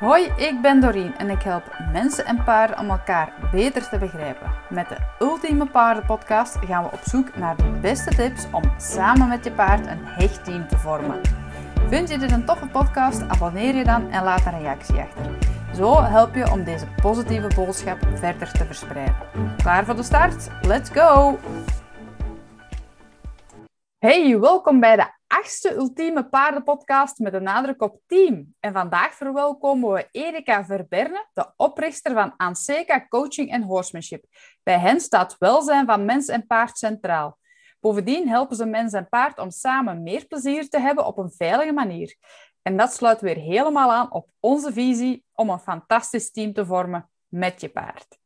Hoi, ik ben Doreen en ik help mensen en paarden om elkaar beter te begrijpen. Met de Ultieme Paardenpodcast gaan we op zoek naar de beste tips om samen met je paard een hecht team te vormen. Vind je dit een toffe podcast? Abonneer je dan en laat een reactie achter. Zo help je om deze positieve boodschap verder te verspreiden. Klaar voor de start? Let's go! Hey, welkom bij de achtste Ultieme Paardenpodcast met een nadruk op team. En vandaag verwelkomen we Erika Verberne, de oprichter van Anseca Coaching en Horsemanship. Bij hen staat welzijn van mens en paard centraal. Bovendien helpen ze mens en paard om samen meer plezier te hebben op een veilige manier. En dat sluit weer helemaal aan op onze visie om een fantastisch team te vormen met je paard.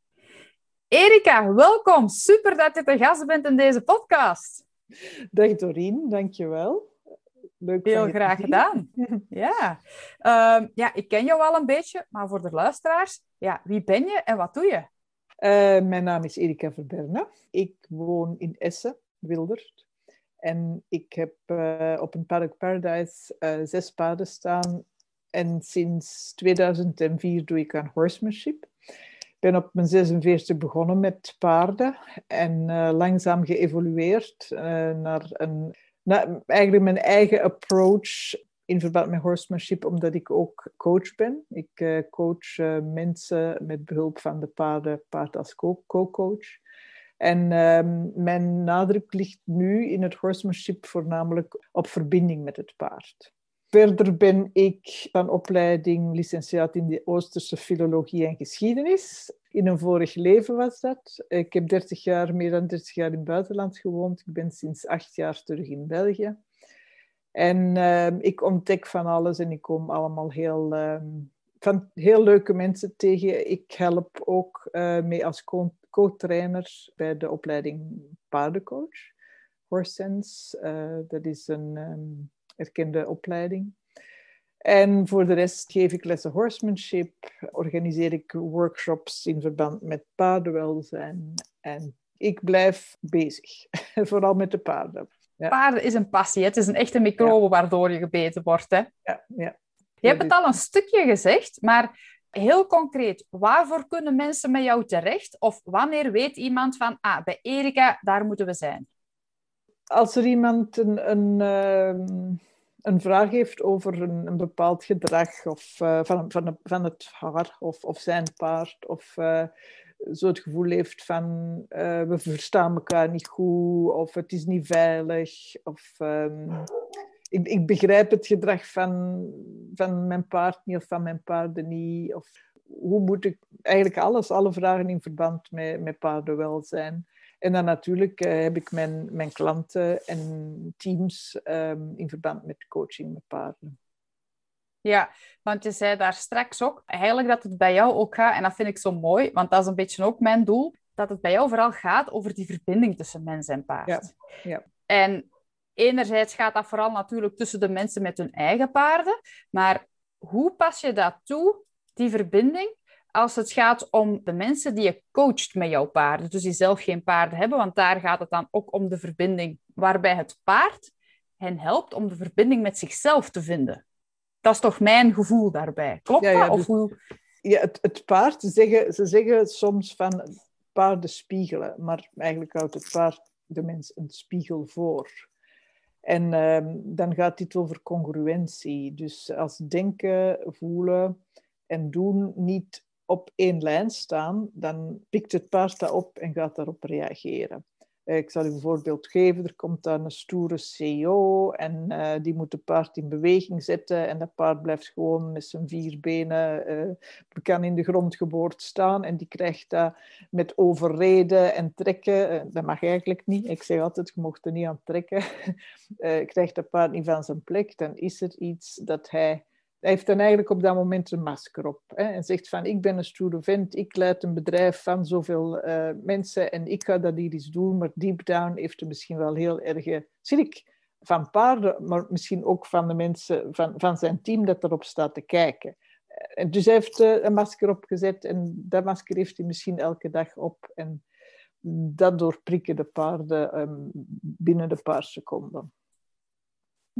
Erika, welkom. Super dat je te gast bent in deze podcast. Dag Doreen, dankjewel. Leuk Heel graag gedaan. ja. Um, ja, ik ken jou al een beetje, maar voor de luisteraars, ja, wie ben je en wat doe je? Uh, mijn naam is Erika Verberne. Ik woon in Essen, Wildert. En ik heb uh, op een Paddock Paradise uh, zes paarden staan. En sinds 2004 doe ik aan horsemanship. Ik ben op mijn 46 begonnen met paarden en langzaam geëvolueerd naar een nou, eigenlijk mijn eigen approach in verband met horsemanship, omdat ik ook coach ben. Ik uh, coach uh, mensen met behulp van de paarden, paard als co-coach. En um, mijn nadruk ligt nu in het horsemanship voornamelijk op verbinding met het paard. Verder ben ik van opleiding licentiaat in de Oosterse filologie en geschiedenis. In een vorig leven was dat. Ik heb 30 jaar, meer dan 30 jaar in het buitenland gewoond. Ik ben sinds acht jaar terug in België. En uh, ik ontdek van alles en ik kom allemaal heel, uh, van heel leuke mensen tegen. Ik help ook uh, mee als co-trainer bij de opleiding paardencoach. Horse Sense, eh, dat is een um, erkende opleiding. En voor de rest geef ik lessen horsemanship, organiseer ik workshops in verband met paardenwelzijn. En ik blijf bezig, vooral met de paarden. Ja. Paarden is een passie, het is een echte microbe waardoor je gebeten wordt. Hè? Ja, ja. Je hebt het al een stukje gezegd, maar heel concreet, waarvoor kunnen mensen met jou terecht? Of wanneer weet iemand van, ah, bij Erika, daar moeten we zijn? Als er iemand een... een uh een vraag heeft over een, bepaald gedrag of, uh, van, van, van het haar of, of zijn paard, of uh, zo het gevoel heeft van uh, we verstaan elkaar niet goed, of het is niet veilig, of um, ik, ik begrijp het gedrag van, van mijn paard niet of van mijn paarden niet, of hoe moet ik eigenlijk alles, alle vragen in verband met, met paardenwelzijn. En dan natuurlijk uh, heb ik mijn, mijn klanten en teams um, in verband met coaching met paarden. Ja, want je zei daar straks ook eigenlijk dat het bij jou ook gaat, en dat vind ik zo mooi, want dat is een beetje ook mijn doel, dat het bij jou vooral gaat over die verbinding tussen mens en paard. Ja, ja. En enerzijds gaat dat vooral natuurlijk tussen de mensen met hun eigen paarden, maar hoe pas je dat toe, die verbinding, als het gaat om de mensen die je coacht met jouw paarden, dus die zelf geen paarden hebben, want daar gaat het dan ook om de verbinding waarbij het paard hen helpt om de verbinding met zichzelf te vinden. Dat is toch mijn gevoel daarbij. Klopt ja, ja, dat? Of dus hoe... ja, het, het paard, ze zeggen, ze zeggen soms van paarden spiegelen, maar eigenlijk houdt het paard de mens een spiegel voor. En um, dan gaat dit over congruentie. Dus als denken, voelen en doen niet op één lijn staan, dan pikt het paard dat op en gaat daarop reageren. Eh, ik zal u een voorbeeld geven. Er komt dan een stoere CEO en uh, die moet het paard in beweging zetten en dat paard blijft gewoon met zijn vier benen uh, kan in de grond geboord staan en die krijgt dat met overreden en trekken. dat mag eigenlijk niet. Ik zeg altijd, je mocht er niet aan trekken. krijgt dat paard niet van zijn plek, dan is er iets dat hij heeft dan eigenlijk op dat moment een masker op. Hè, en zegt van, ik ben een stoere vent, ik leid een bedrijf van zoveel uh, mensen en ik ga dat hier eens doen. Maar deep down heeft hij misschien wel heel erg schrik van paarden, maar misschien ook van de mensen van, van zijn team dat erop staat te kijken. En dus hij heeft uh, een masker opgezet en dat masker heeft hij misschien elke dag op. En dat doorprikken de paarden um, binnen de paar seconden.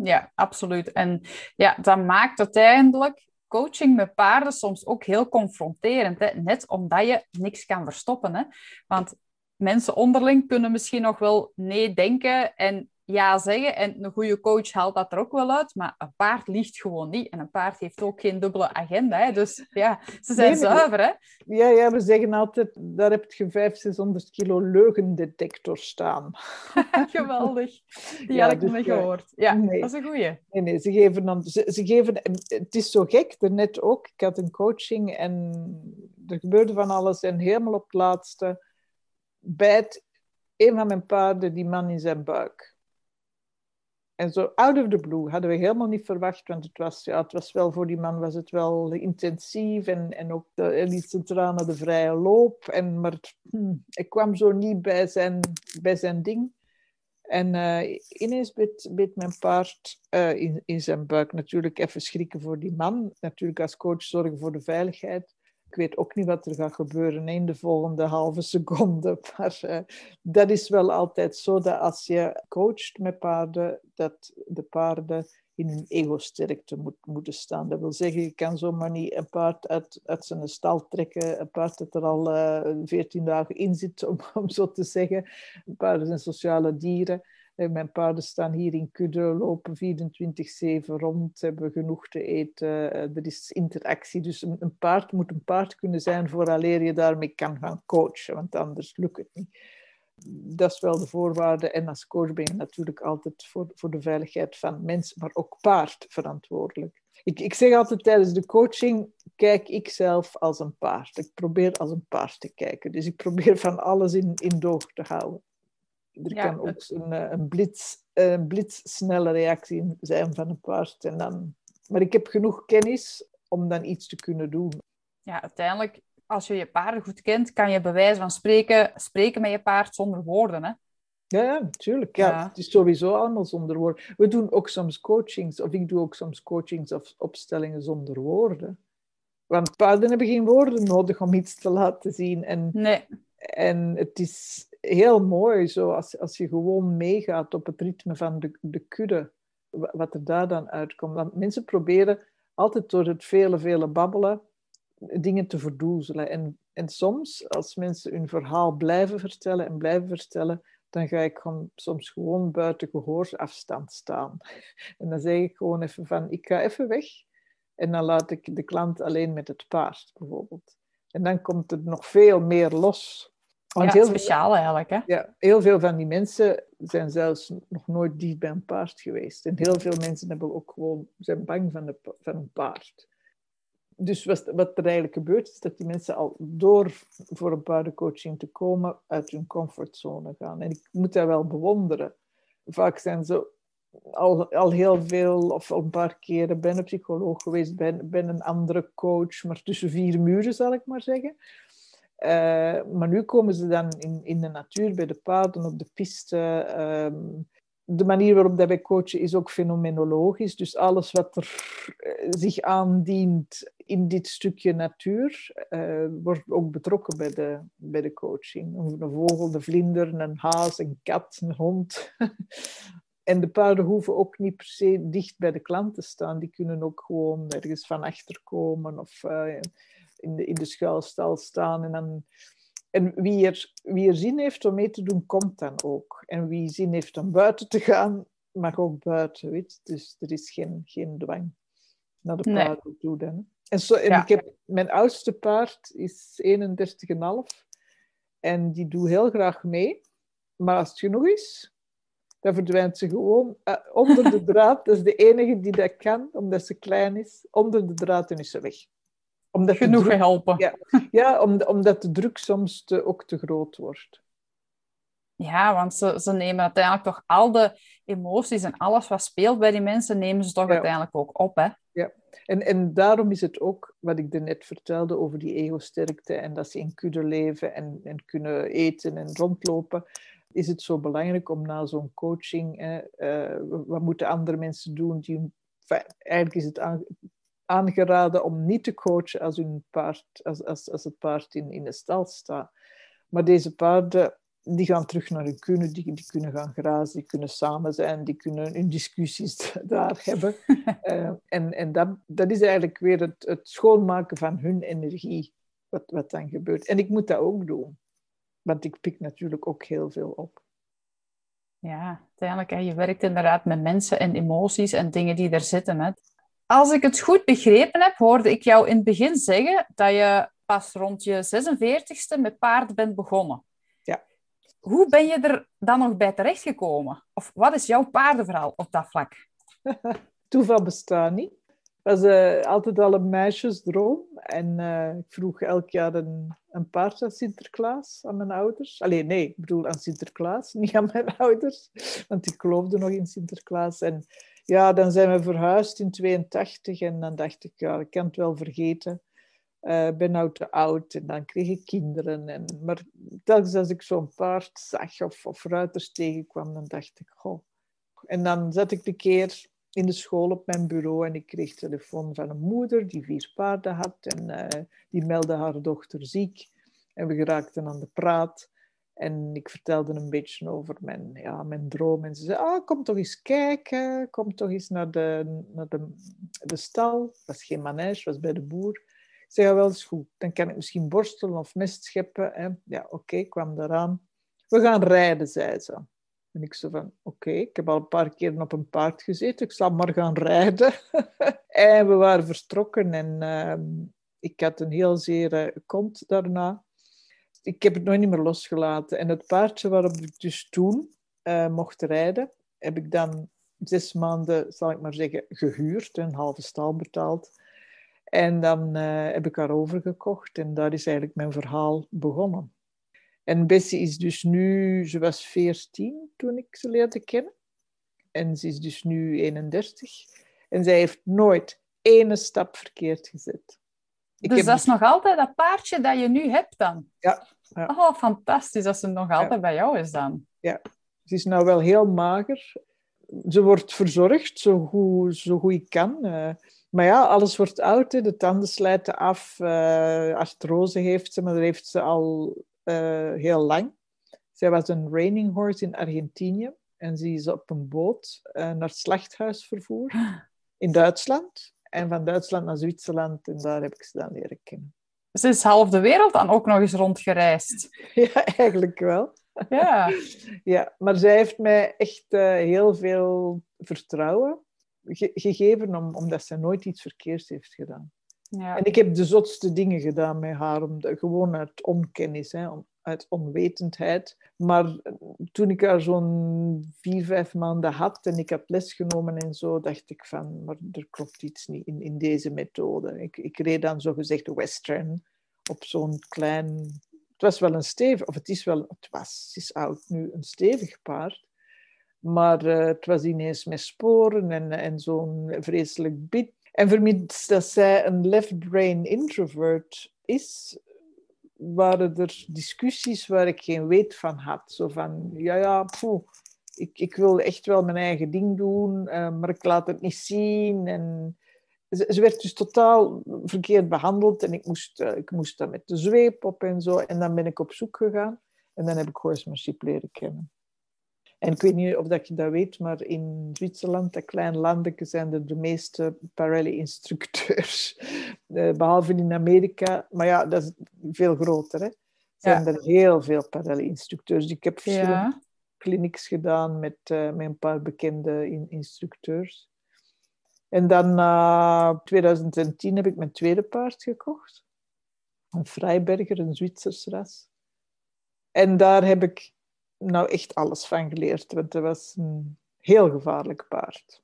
Ja, absoluut. En ja, dat maakt uiteindelijk coaching met paarden soms ook heel confronterend. Hè? Net omdat je niks kan verstoppen. Hè? Want mensen onderling kunnen misschien nog wel nee denken en ja zeggen. En een goede coach haalt dat er ook wel uit. Maar een paard liegt gewoon niet. En een paard heeft ook geen dubbele agenda. Hè? Dus ja, ze zijn zuiver. Hè? Ja, ja, we zeggen altijd, daar heb je 500, 600 kilo leugendetector staan. Geweldig. Die ja, had ik dus, nog gehoord. Ja, nee. dat is een goeie. Nee, nee, ze geven dan... Ze, ze geven, het is zo gek, net ook. Ik had een coaching en er gebeurde van alles. En helemaal op het laatste bijt een van mijn paarden die man in zijn buik. En zo out of the blue hadden we helemaal niet verwacht, want het was, ja, het was wel voor die man was het wel intensief en, en ook de, liet centraal naar de vrije loop. En, maar hm, ik kwam zo niet bij zijn, bij zijn ding. En uh, ineens beet, mijn paard uh, in, in zijn buik. Natuurlijk even schrikken voor die man. Natuurlijk als coach zorgen voor de veiligheid ik weet ook niet wat er gaat gebeuren in de volgende halve seconde. Maar uh, dat is wel altijd zo dat als je coacht met paarden, dat de paarden in hun ego-sterkte moet, moeten staan. Dat wil zeggen, je kan zomaar niet een paard uit, uit zijn stal trekken, een paard dat er al eh, veertien dagen in zit, om, om zo te zeggen. Paarden zijn sociale dieren. Mijn paarden staan hier in kudde, lopen 24-7 rond, hebben genoeg te eten. Eh, er is interactie. Dus een, een, paard moet een paard kunnen zijn vooraleer je daarmee kan gaan coachen, want anders lukt het niet. Dat is wel de voorwaarde. En als coach ben je natuurlijk altijd voor, voor de veiligheid van mens, maar ook paard verantwoordelijk. Ik, ik zeg altijd tijdens de coaching, kijk ik zelf als een paard. Ik probeer als een paard te kijken. Dus ik probeer van alles in, in doog te houden. Er kan ook een, eh, een, een blitzsnelle reactie zijn van een paard. En dan... Maar ik heb genoeg kennis om dan iets te kunnen doen. Ja, uiteindelijk, als je je paarden goed kent, kan je bewijs van spreken, spreken met je paard zonder woorden. Hè? Ja, ja, natuurlijk. Ja, Het is sowieso allemaal zonder woorden. We doen ook soms coachings, of ik doe ook soms coachings of opstellingen zonder woorden. Want paarden hebben geen woorden nodig om iets te laten zien. En, nee. en het is heel mooi, zo als, als je gewoon meegaat op het ritme van de, de kudde, wat er daar dan uitkomt. Want mensen proberen altijd door het vele, vele babbelen dingen te verdoezelen. En, en soms, als mensen hun verhaal blijven vertellen en blijven vertellen, dan ga ik gewoon, soms gewoon buiten gehoorsafstand staan. En dan zeg ik gewoon even van, ik ga even weg. En dan laat ik de klant alleen met het paard, bijvoorbeeld. En dan komt er nog veel meer los want ja, heel speciaal eigenlijk. Hè? Ja, heel veel van die mensen zijn zelfs nog nooit dicht bij een paard geweest. En heel veel mensen hebben ook gewoon, zijn bang van, de, van een paard. Dus wat, wat er eigenlijk gebeurt, is dat die mensen al door voor een paardencoaching te komen uit hun comfortzone gaan. En ik moet dat wel bewonderen. Vaak zijn ze al, al heel veel, of al een paar keren, ben een psycholoog geweest, ben, ben een andere coach, maar tussen vier muren zal ik maar zeggen. Uh, maar nu komen ze dan in, in de natuur, bij de paarden, op de piste. Um, de manier waarop dat wij coachen is ook fenomenologisch. Dus alles wat er uh, zich aandient in dit stukje natuur, uh, wordt ook betrokken bij de, bij de coaching. Een vogel, de vlinder, een haas, een kat, een hond. en de paarden hoeven ook niet per se dicht bij de klant te staan. Die kunnen ook gewoon ergens van achter komen of in de, in de schuilstal staan. En, dan, en wie, er, wie er zin heeft om mee te doen, komt dan ook. En wie zin heeft om buiten te gaan, mag ook buiten. Weet? Dus er is geen, geen dwang naar de paarden toe dan. En, zo, en ik heb, mijn oudste paard is 31,5 en die doet heel graag mee. Maar als het genoeg is, dan verdwijnt ze gewoon uh, onder de draad. Dat is de enige die dat kan, omdat ze klein is. Onder de draad en is ze weg omdat genoeg druk, helpen. Ja, ja omdat de druk soms te, ook te groot wordt. Ja, want ze, ze nemen uiteindelijk toch al de emoties en alles wat speelt bij die mensen, nemen ze toch uiteindelijk ook op. Hè? Ja, en, en daarom is het ook wat ik net vertelde over die ego-sterkte en dat ze in kudde leven en, en kunnen eten en rondlopen. Is het zo belangrijk om na zo'n coaching, eh, wat moeten andere mensen doen die eigenlijk is het aangeraden om niet te coachen als, hun paard, als, als, als het paard in, in de stal staat. Maar deze paarden die gaan terug naar hun kunnen, die, die kunnen gaan grazen, die kunnen samen zijn, die kunnen hun discussies daar hebben. uh, en en dat, dat is eigenlijk weer het, het schoonmaken van hun energie, wat, wat dan gebeurt. En ik moet dat ook doen, want ik pik natuurlijk ook heel veel op. Ja, uiteindelijk, hè, je werkt inderdaad met mensen en emoties en dingen die er zitten. Hè. Als ik het goed begrepen heb, hoorde ik jou in het begin zeggen dat je pas rond je 46ste met paard bent begonnen. Ja. Hoe ben je er dan nog bij terechtgekomen? Of wat is jouw paardenverhaal op dat vlak? Toeval bestaat niet. Het was uh, altijd al een meisjesdroom. En uh, ik vroeg elk jaar een, een paard aan Sinterklaas aan mijn ouders. Alleen nee, ik bedoel aan Sinterklaas, niet aan mijn ouders. Want die geloofden nog in Sinterklaas. En ja, dan zijn we verhuisd in 82 en dan dacht ik, ja, ik kan het wel vergeten. Uh, ben nou te oud en dan kreeg ik kinderen. En, maar telkens als ik zo'n paard zag of, of ruiters tegenkwam, dan dacht ik, goh. En dan zat ik de keer in de school op mijn bureau en ik kreeg telefoon van een moeder die vier paarden had en uh, die meldde haar dochter ziek. En we geraakten aan de praat. En ik vertelde een beetje over mijn, ja, mijn droom. En ze zei, ah, kom toch eens kijken. Kom toch eens naar de, naar de, de stal. Het was geen manege, was bij de boer. Ik zei, ja, wel eens goed. Dan kan ik misschien borstelen of mest scheppen. Hè. Ja, oké, okay, kwam daaraan. We gaan rijden, zei ze. En ik zei van, oké, ik heb al een paar keer op een paard gezeten. Ik zal maar gaan rijden. en we waren vertrokken. En uh, ik had een heel zere kont daarna ik heb het nog niet meer losgelaten. En het paardje waarop ik dus toen uh, mocht rijden, heb ik dan zes maanden, zal ik maar zeggen, gehuurd, een halve stal betaald. En dan uh, heb ik haar overgekocht en daar is eigenlijk mijn verhaal begonnen. En Bessie is dus nu, ze was 14 toen ik ze leerde kennen. En ze is dus nu 31. En zij heeft nooit ene stap verkeerd gezet. Ik dus dat is nog altijd dat paardje dat je nu hebt dan? Ja, ja. Oh, fantastisch dat ze nog altijd bij jou is dan. Ja, ze is nou wel heel mager. Ze wordt verzorgd zo goed, zo goed ik kan. Uh, maar ja, alles wordt oud. Hè. De tanden slijten af. Uh, artrose heeft ze, maar dat heeft ze al uh, heel lang. Zij was een raining horse in Argentinië. En ze is op een boot naar het slachthuis vervoerd in Duitsland. En van Duitsland naar Zwitserland. En daar heb ik ze dan leren kennen. Ze is half de wereld dan ook nog eens rondgereisd. Ja, eigenlijk wel. Ja. ja, maar zij heeft mij echt uh, heel veel vertrouwen ge gegeven, om, omdat ze nooit iets verkeerds heeft gedaan. Ja. En ik heb de zotste dingen gedaan met haar, om de, gewoon uit onkennis, hè, om, uit onwetendheid. Maar toen ik haar zo'n vier, vijf maanden had en ik had lesgenomen en zo, dacht ik van, maar er klopt iets niet in, in deze methode. Ik, ik reed dan zogezegd western op zo'n klein... Het was wel een stevig, of het is wel, het was, het is oud nu, een stevig paard. Maar uh, het was ineens met sporen en, en zo'n vreselijk bit. En vermits dat zij een left-brain introvert is, waren er discussies waar ik geen weet van had. Zo van, ja, ja, poeh, ik, ik wil echt wel mijn eigen ding doen, uh, maar ik laat het niet zien. En ze, werd dus totaal verkeerd behandeld en ik moest, uh, ik moest daar met de zweep op en zo. En dan ben ik op zoek gegaan en dan heb ik horsemanship leren kennen. En ik weet niet of dat je dat weet, maar in Zwitserland, dat klein landje, zijn er de meeste Parelli-instructeurs. Uh, behalve in Amerika. Maar ja, dat is veel groter. Hè? zijn ja. er heel veel Parelli-instructeurs. Ik heb verschillende ja. clinics gedaan met, uh, met een paar bekende in instructeurs. En dan in uh, 2010 heb ik mijn tweede paard gekocht. Een Freiberger, een Zwitsers ras. En daar heb ik nou echt alles van geleerd, want dat was een heel gevaarlijk paard.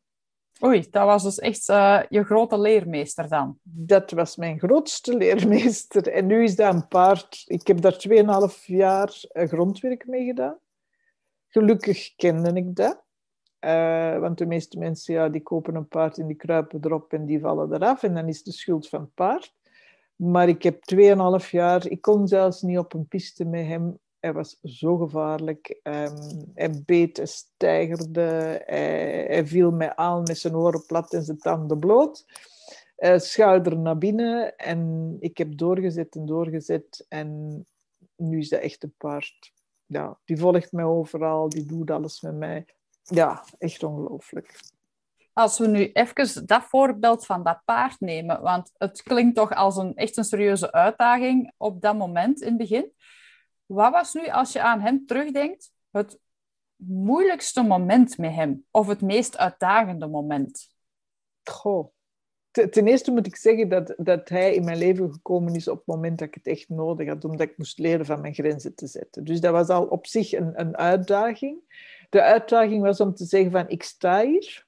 Oei, dat was dus echt uh, je grote leermeester dan? Dat was mijn grootste leermeester. En nu is dat een paard... Ik heb daar 2,5 jaar eh, grondwerk mee gedaan. Gelukkig kende ik dat. Uh, want de meeste mensen ja, die kopen een paard en die kruipen erop en die vallen eraf. En dan is de schuld van het paard. Maar ik heb 2,5 jaar... Ik kon zelfs niet op een piste met hem hij was zo gevaarlijk. Um, hij beet, hij stijgerde, hij, hij, viel mij aan met zijn oren plat en zijn tanden bloot. Uh, schouder naar binnen en ik heb doorgezet en doorgezet. En nu is dat echt een paard ja, die volgt mij overal, die doet alles met mij. Ja, echt ongelooflijk. Als we nu even dat voorbeeld van dat paard nemen, want het klinkt toch als een echt een serieuze uitdaging op dat moment in het begin. Wat was nu, als je aan hem terugdenkt, het moeilijkste moment met hem? Of het meest uitdagende moment? Goh. Ten eerste moet ik zeggen dat, dat hij in mijn leven gekomen is op het moment dat ik het echt nodig had, omdat ik moest leren van mijn grenzen te zetten. Dus dat was al op zich een, een uitdaging. De uitdaging was om te zeggen van ik sta hier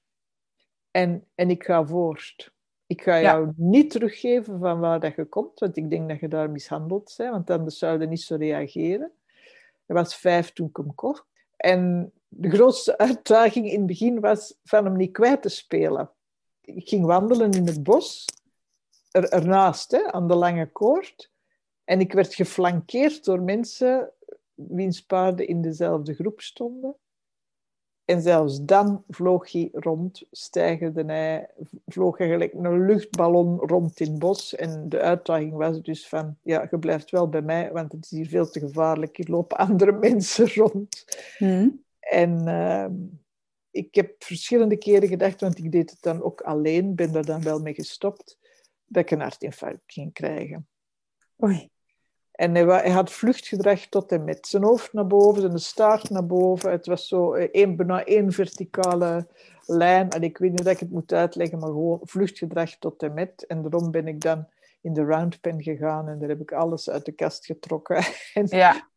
en, en ik ga voort. Ik ga jou niet teruggeven van waar dat je komt, want ik denk dat je daar mishandeld bent, want anders zou je niet zo reageren. Hij was vijf toen ik hem kocht. En de grootste uitdaging in het begin was van hem niet kwijt te spelen. Ik ging wandelen in het bos, er, ernaast, hè, aan de lange koord. En ik werd geflankeerd door mensen wiens paarden in dezelfde groep stonden. En zelfs dan vloog hij rond, stijgerde hij, vloog hij gelijk een luchtballon rond in het bos. En de uitdaging was dus van, ja, je blijft wel bij mij, want het is hier veel te gevaarlijk. Hier lopen andere mensen rond. Hmm. En ehm, ik heb verschillende keren gedacht, want ik deed het dan ook alleen, ben er dan wel mee gestopt, dat ik een hartinfarct ging krijgen. Oei. En hij, had vluchtgedrag tot en met. Zijn hoofd naar boven, zijn staart naar boven. Het was zo eh, één, bijna één verticale lijn. En ik weet niet dat ik het moet uitleggen, maar gewoon vluchtgedrag tot en met. En daarom ben ik dan in de roundpen gegaan en daar heb ik alles uit de kast getrokken. en, ja.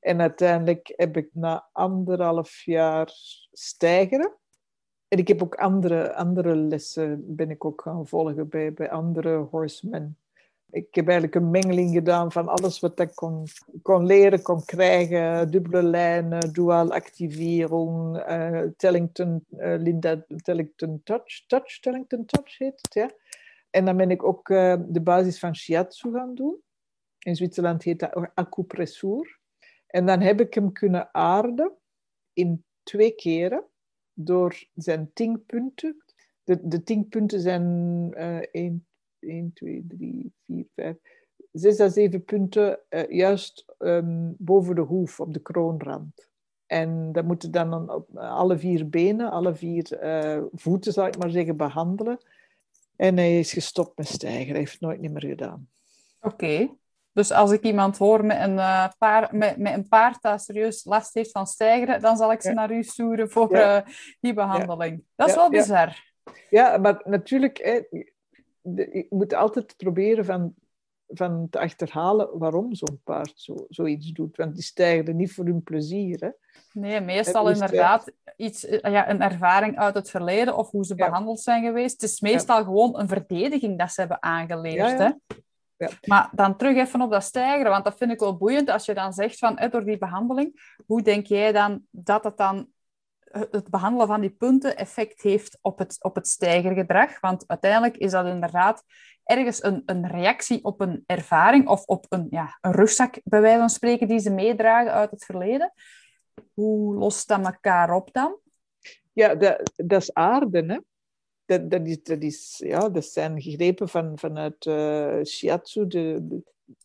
en uiteindelijk heb ik na anderhalf jaar stijgeren. En ik heb ook andere, andere lessen ben ik ook gaan volgen bij, bij andere horsemen ik heb eigenlijk een mengeling gedaan van alles wat ik kon, kon leren, kon krijgen. Dubbele lijnen, dual activering, uh, Tellington, uh, Linda Tellington Touch. Touch, Tellington Touch heet het, ja. En dan ben ik ook uh, de basis van shiatsu gaan doen. In Zwitserland heet dat acupressur. En dan heb ik hem kunnen aarden in twee keren door zijn tingpunten. De, de tingpunten zijn 1, 1, 2, 3, 4, 5, 6 à 7 punten uh, juist um, boven de hoef, op de kroonrand. En dat moeten dan op alle vier benen, alle vier uh, voeten, zou ik maar zeggen, behandelen. En hij is gestopt met stijgen. Hij heeft het nooit meer gedaan. Oké. Dus als ik iemand hoor met een, uh, paar, met, met een paard dat serieus last heeft van stijgeren, dan zal ik ze ja. naar u sturen voor ja. uh, die behandeling. Dat is wel bizar. Ja, maar natuurlijk, hè, je moet altijd proberen van, van te achterhalen waarom zo'n paard zo, zoiets doet. Want die stijgen niet voor hun plezier. Hè? Nee, meestal dus, inderdaad iets, eh, ja, een ervaring uit het verleden of hoe ze behandeld zijn geweest. Het is meestal gewoon een verdediging dat ze hebben aangeleerd. Hè? Ja. Maar dan terug even op dat stijgeren, want dat vind ik wel boeiend als je dan zegt van door die behandeling, hoe denk jij dan dat het dan het behandelen van die punten effect heeft op het, op het stijgergedrag. Want uiteindelijk is dat inderdaad ergens een, een reactie op een ervaring of op een, ja, een rugzak, bij wijze van spreken, die ze meedragen uit het verleden. Hoe lost dat elkaar op dan? Ja, dat, is aarde, hè? Dat, dat, is, dat, is, ja, dat zijn gegrepen van, vanuit uh, shiatsu, de,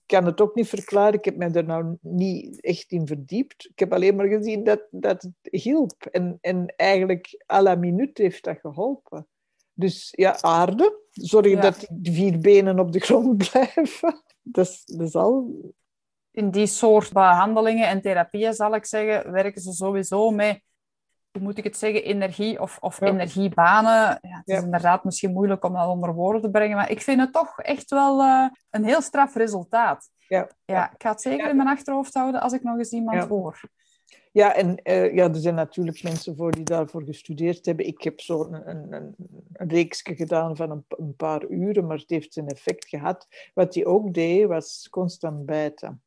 kan het ook niet verklaren. Ik heb me er nou niet echt in verdiept. Ik heb alleen maar gezien dat, dat het hielp. En, en eigenlijk à la minuut heeft dat geholpen. Dus ja, aarde. Zorg dat die vier benen op de grond blijven. Dat is, dat is al... In die soort behandelingen en therapieën, zal ik zeggen, werken ze sowieso met hoe moet ik het zeggen, energie of, of energiebanen. Ja, het is inderdaad misschien moeilijk om dat onder woorden te brengen, maar ik vind het toch echt wel uh, een heel straf resultaat. Ja. ja, ik ga het zeker in mijn achterhoofd houden als ik nog eens iemand hoor. Ja, en uh, ja, er zijn natuurlijk mensen voor die daarvoor gestudeerd hebben. Ik heb zo een, een, een, een reeksje gedaan van een, een, paar uren, maar het heeft zijn effect gehad. Wat hij ook deed, was constant bijten.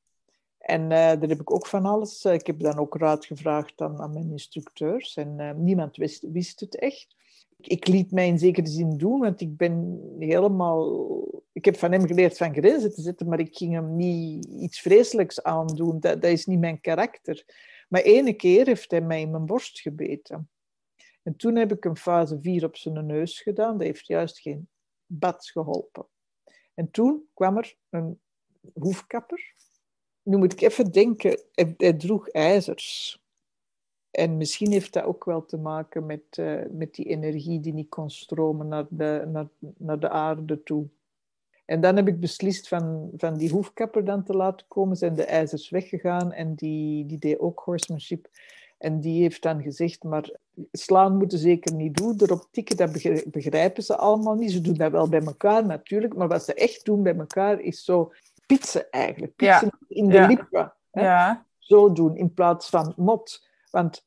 En uh, daar heb ik ook van alles. Uh, ik heb dan ook raad gevraagd aan, aan mijn instructeurs. En uh, niemand wist, wist het echt. Ik, ik, liet mij in zekere zin doen, want ik ben helemaal... Ik heb van hem geleerd van grenzen te zetten, maar ik ging hem niet iets vreselijks aandoen. Dat, dat is niet mijn karakter. Maar ene keer heeft hij mij in mijn borst gebeten. En toen heb ik een fase 4 op zijn neus gedaan. Dat heeft juist geen bad geholpen. En toen kwam er een hoefkapper nu moet ik even denken, hij, droeg ijzers. En misschien heeft dat ook wel te maken met, uh, met die energie die niet kon stromen naar de, naar, naar de aarde toe. En dan heb ik beslist van, van die hoefkapper dan te laten komen. Zijn de ijzers weggegaan en die, die deed ook horsemanship. En die heeft dan gezegd, maar slaan moeten zeker niet doen. Erop tikken, dat begrijpen ze allemaal niet. Ze doen dat wel bij elkaar natuurlijk. Maar wat ze echt doen bij elkaar is zo pitsen eigenlijk. Pitsen in de lippen. Ja. Zo doen in plaats van mot. Want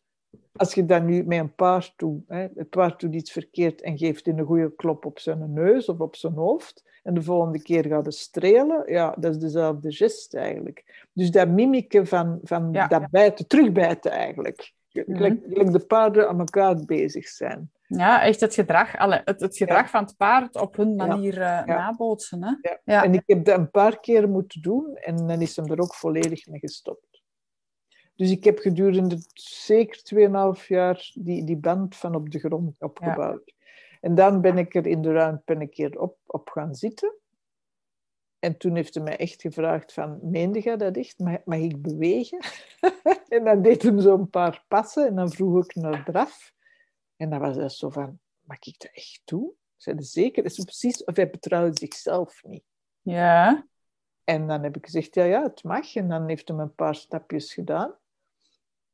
als je dat nu met een paard doet, hè, het paard doet iets verkeerd en geeft in een goede klop op zijn neus of op zijn hoofd, en de volgende keer gaat het strelen, ja, dat is dezelfde gest eigenlijk. Dus dat mimiken van, van dat bijten, terugbijten eigenlijk. Gelijk, mm de paarden aan elkaar bezig zijn. Ja, echt het gedrag, alle, het, het gedrag van het paard op hun manier uh, nabootsen. Hè? Ja. En ik heb dat een paar keer moeten doen en dan is hem er ook volledig mee gestopt. Dus ik heb gedurende zeker 2,5 jaar die, die band van op de grond opgebouwd. En dan ben ik er in de ruimte een keer op, op gaan zitten. En toen heeft hij mij echt gevraagd van, meende jij dat echt? Mag, mag ik bewegen? en dan deed hij zo een paar passen en dan vroeg ik naar draf. En dan was hij zo van, mag ik dat echt doen? Zei zeker? Dat is precies of hij betrouwde zichzelf niet. Ja. En dan heb ik gezegd, ja, ja, het mag. En dan heeft hij een paar stapjes gedaan.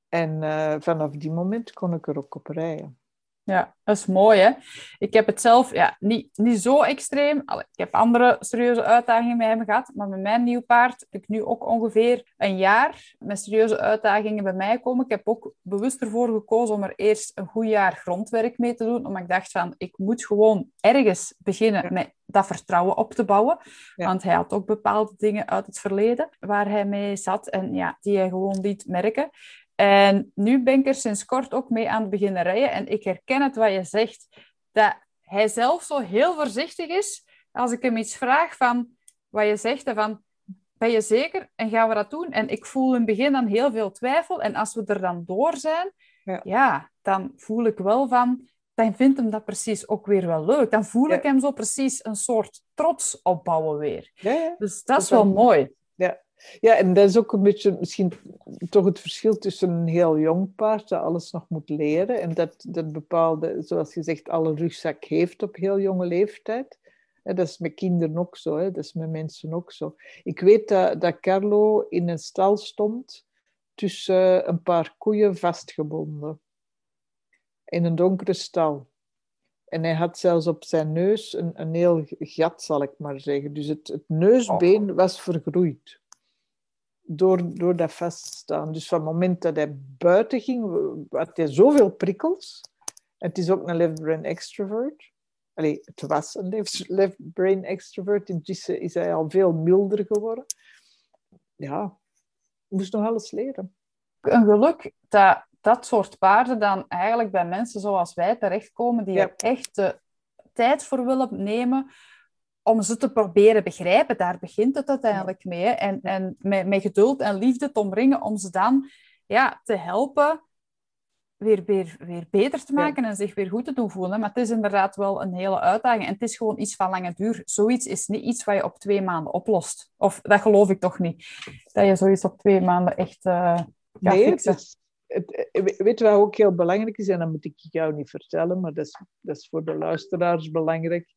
En uh, vanaf die moment kon ik er ook op rijden. Ja, dat is mooi hè. Ik heb het zelf ja, niet, niet zo extreem. Ik heb andere serieuze uitdagingen met hem gehad. Maar met mijn nieuw paard heb ik nu ook ongeveer een jaar met serieuze uitdagingen bij mij komen. Ik heb ook bewust ervoor gekozen om er eerst een goed jaar grondwerk mee te doen. Omdat ik dacht van, ik moet gewoon ergens beginnen met dat vertrouwen op te bouwen. Want hij had ook bepaalde dingen uit het verleden waar hij mee zat. En ja, die hij gewoon liet merken. En nu ben ik er sinds kort ook mee aan het beginnen rijden. En ik herken het wat je zegt, dat hij zelf zo heel voorzichtig is. Als ik hem iets vraag van wat je zegt, van ben je zeker en gaan we dat doen? En ik voel in het begin dan heel veel twijfel. En als we er dan door zijn, ja, ja dan voel ik wel van, dan vindt hem dat precies ook weer wel leuk. Dan voel ik hem zo precies een soort trots opbouwen weer. Ja, dus dat is wel mooi. Ja, ja, en dat is ook een beetje misschien toch het verschil tussen een heel jong paard dat alles nog moet leren en dat, dat bepaalde, zoals je zegt, alle rugzak heeft op heel jonge leeftijd. Dat is met kinderen ook zo, hè? dat is met mensen ook zo. Ik weet dat, dat Carlo in een stal stond tussen een paar koeien vastgebonden. In een donkere stal. En hij had zelfs op zijn neus een, een heel gat, zal ik maar zeggen. Dus het, het neusbeen oh. was vergroeid door, door dat vaststaan. Dus van het moment dat hij buiten ging, had hij zoveel prikkels. Het is ook een left-brain extrovert. Allee, het was een left-brain extrovert. Intussen is hij al veel milder geworden. Ja, moest nog alles leren. Een geluk dat dat soort paarden dan eigenlijk bij mensen zoals wij terechtkomen, die er echt de tijd voor willen nemen om ze te proberen begrijpen. Daar begint het uiteindelijk mee. En, en met, met geduld en liefde te omringen om ze dan ja, te helpen weer, weer, weer beter te maken en zich weer goed te doen voelen. Maar het is inderdaad wel een hele uitdaging. En het is gewoon iets van lange duur. Zoiets is niet iets wat je op twee maanden oplost. Of dat geloof ik toch niet. Dat je zoiets op twee maanden echt uh, gaat nee, fixen. Het, het, weet je wat ook heel belangrijk is? En dat moet ik jou niet vertellen, maar dat is, dat is voor de luisteraars belangrijk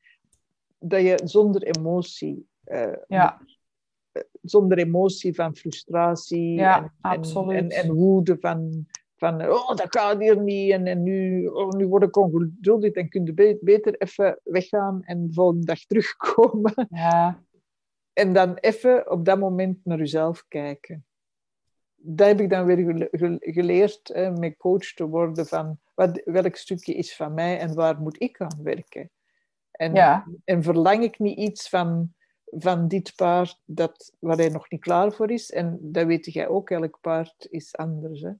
dat je zonder emotie, uh, ja. zonder emotie van frustratie ja, en, en, en, woede van, van oh, dat gaat hier niet en, en nu, oh, nu word ik ongeduldig, dan kun je beter even weggaan en de volgende dag terugkomen. Ja. En dan even op dat moment naar jezelf kijken. Dat heb ik dan weer geleerd, hè, met coach te worden van wat, welk stukje is van mij en waar moet ik aan werken. En, ja. en verlang ik niet iets van, van dit paard dat, waar hij nog niet klaar voor is. En dat weet jij ook, elk paard is anders. Hè?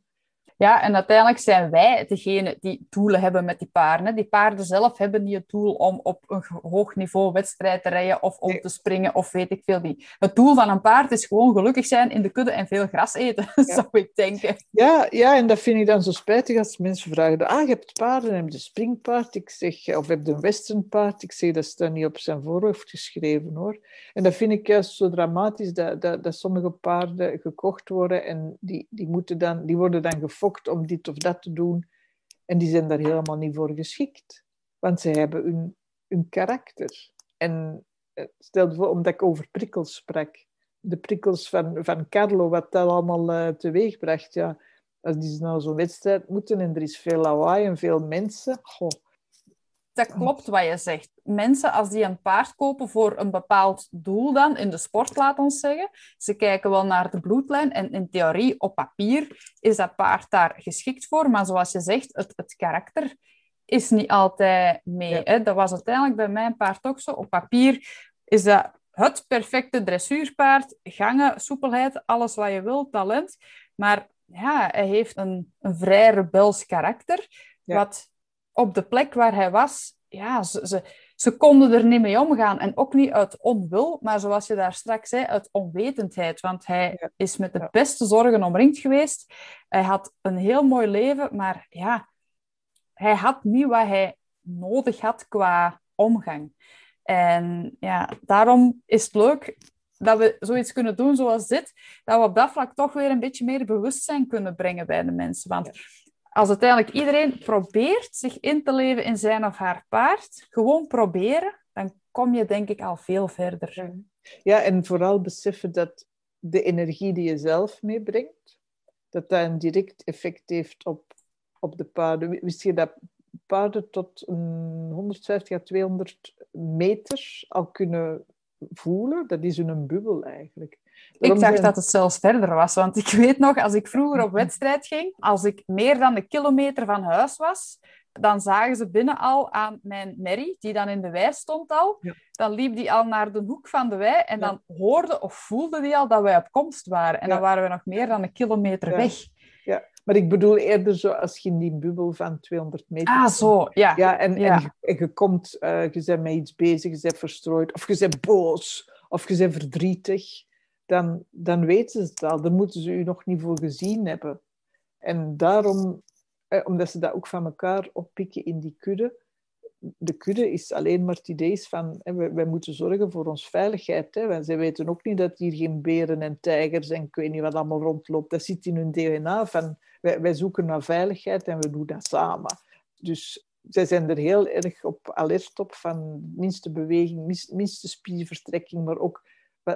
Ja, en uiteindelijk zijn wij degene die doelen hebben met die paarden. Die paarden zelf hebben niet het doel om op een hoog niveau wedstrijd te rijden of om te springen of weet ik veel niet. Het doel van een paard is gewoon gelukkig zijn in de kudde en veel gras eten, zou ik denken. Ja, ja, en dat vind ik dan zo spijtig als mensen vragen, ah, je hebt paarden, heb je een springpaard? Ik zeg, of heb je een westernpaard? Ik zeg, dat staat niet op zijn voorhoofd geschreven, hoor. En dat vind ik juist zo dramatisch, dat, dat, dat sommige paarden gekocht worden en die, die, moeten dan, die worden dan gefokt om dit of dat te doen. En die zijn daar helemaal niet voor geschikt. Want ze hebben hun, hun karakter. En eh, stel voor, omdat ik over prikkels sprak. De prikkels van, van Carlo, wat dat allemaal uh, teweeg bracht. Ja, als die nou zo'n wedstrijd moeten en er is veel lawaai en veel mensen. Dat klopt wat je zegt. Mensen, als die een paard kopen voor een bepaald doel dan, in de sport, laat ons zeggen, ze kijken wel naar de bloedlijn en in theorie, op papier, is dat paard daar geschikt voor. Maar zoals je zegt, het, het karakter is niet altijd mee. Hè? Dat was uiteindelijk bij mijn paard ook zo. Op papier is dat het perfecte dressuurpaard. Gangen, soepelheid, alles wat je wilt, talent. Maar ja, hij heeft een, een vrij rebels karakter, wat op de plek waar hij was, ja, ze, ze, ze, konden er niet mee omgaan. En ook niet uit onwil, maar zoals je daar straks zei, uit onwetendheid. Want hij is met de beste zorgen omringd geweest. Hij had een heel mooi leven, maar ja, hij had niet wat hij nodig had qua omgang. En ja, daarom is het leuk dat we zoiets kunnen doen zoals dit, dat we op dat vlak toch weer een beetje meer bewustzijn kunnen brengen bij de mensen. Want als uiteindelijk iedereen probeert zich in te leven in zijn of haar paard, gewoon proberen, dan kom je denk ik al veel verder. Ja, en vooral beseffen dat de energie die je zelf meebrengt, dat dat een direct effect heeft op, op de paarden. Wist je dat paarden tot 150 à 200 meter al kunnen voelen? Dat is een bubbel eigenlijk. Ik dacht dat het zelfs verder was, want ik weet nog, als ik vroeger op wedstrijd ging, als ik meer dan een kilometer van huis was, dan zagen ze binnen al aan mijn merrie, die dan in de wei stond al. Dan liep die al naar de hoek van de wei en dan hoorde of voelde die al dat wij op komst waren. En dan waren we nog meer dan een kilometer weg. Ja, maar ik bedoel eerder zo als je in die bubbel van 200 meter... Ah, zo, ja. Ja, en, en, je, komt, uh, je bent met iets bezig, je bent verstrooid, of je bent boos, of je bent verdrietig dan, dan weten ze het al. Dan moeten ze u nog niet voor gezien hebben. En daarom, eh, omdat ze dat ook van elkaar oppikken in die kudde, de kudde is alleen maar het idee van, wij, wij, moeten zorgen voor onze veiligheid. Hè. Want zij weten ook niet dat hier geen beren en tijgers en ik weet niet wat allemaal rondloopt. Dat zit in hun DNA van, wij, wij zoeken naar veiligheid en we doen dat samen. Dus zij zijn er heel erg op alert op van minste beweging, minste spiervertrekking, maar ook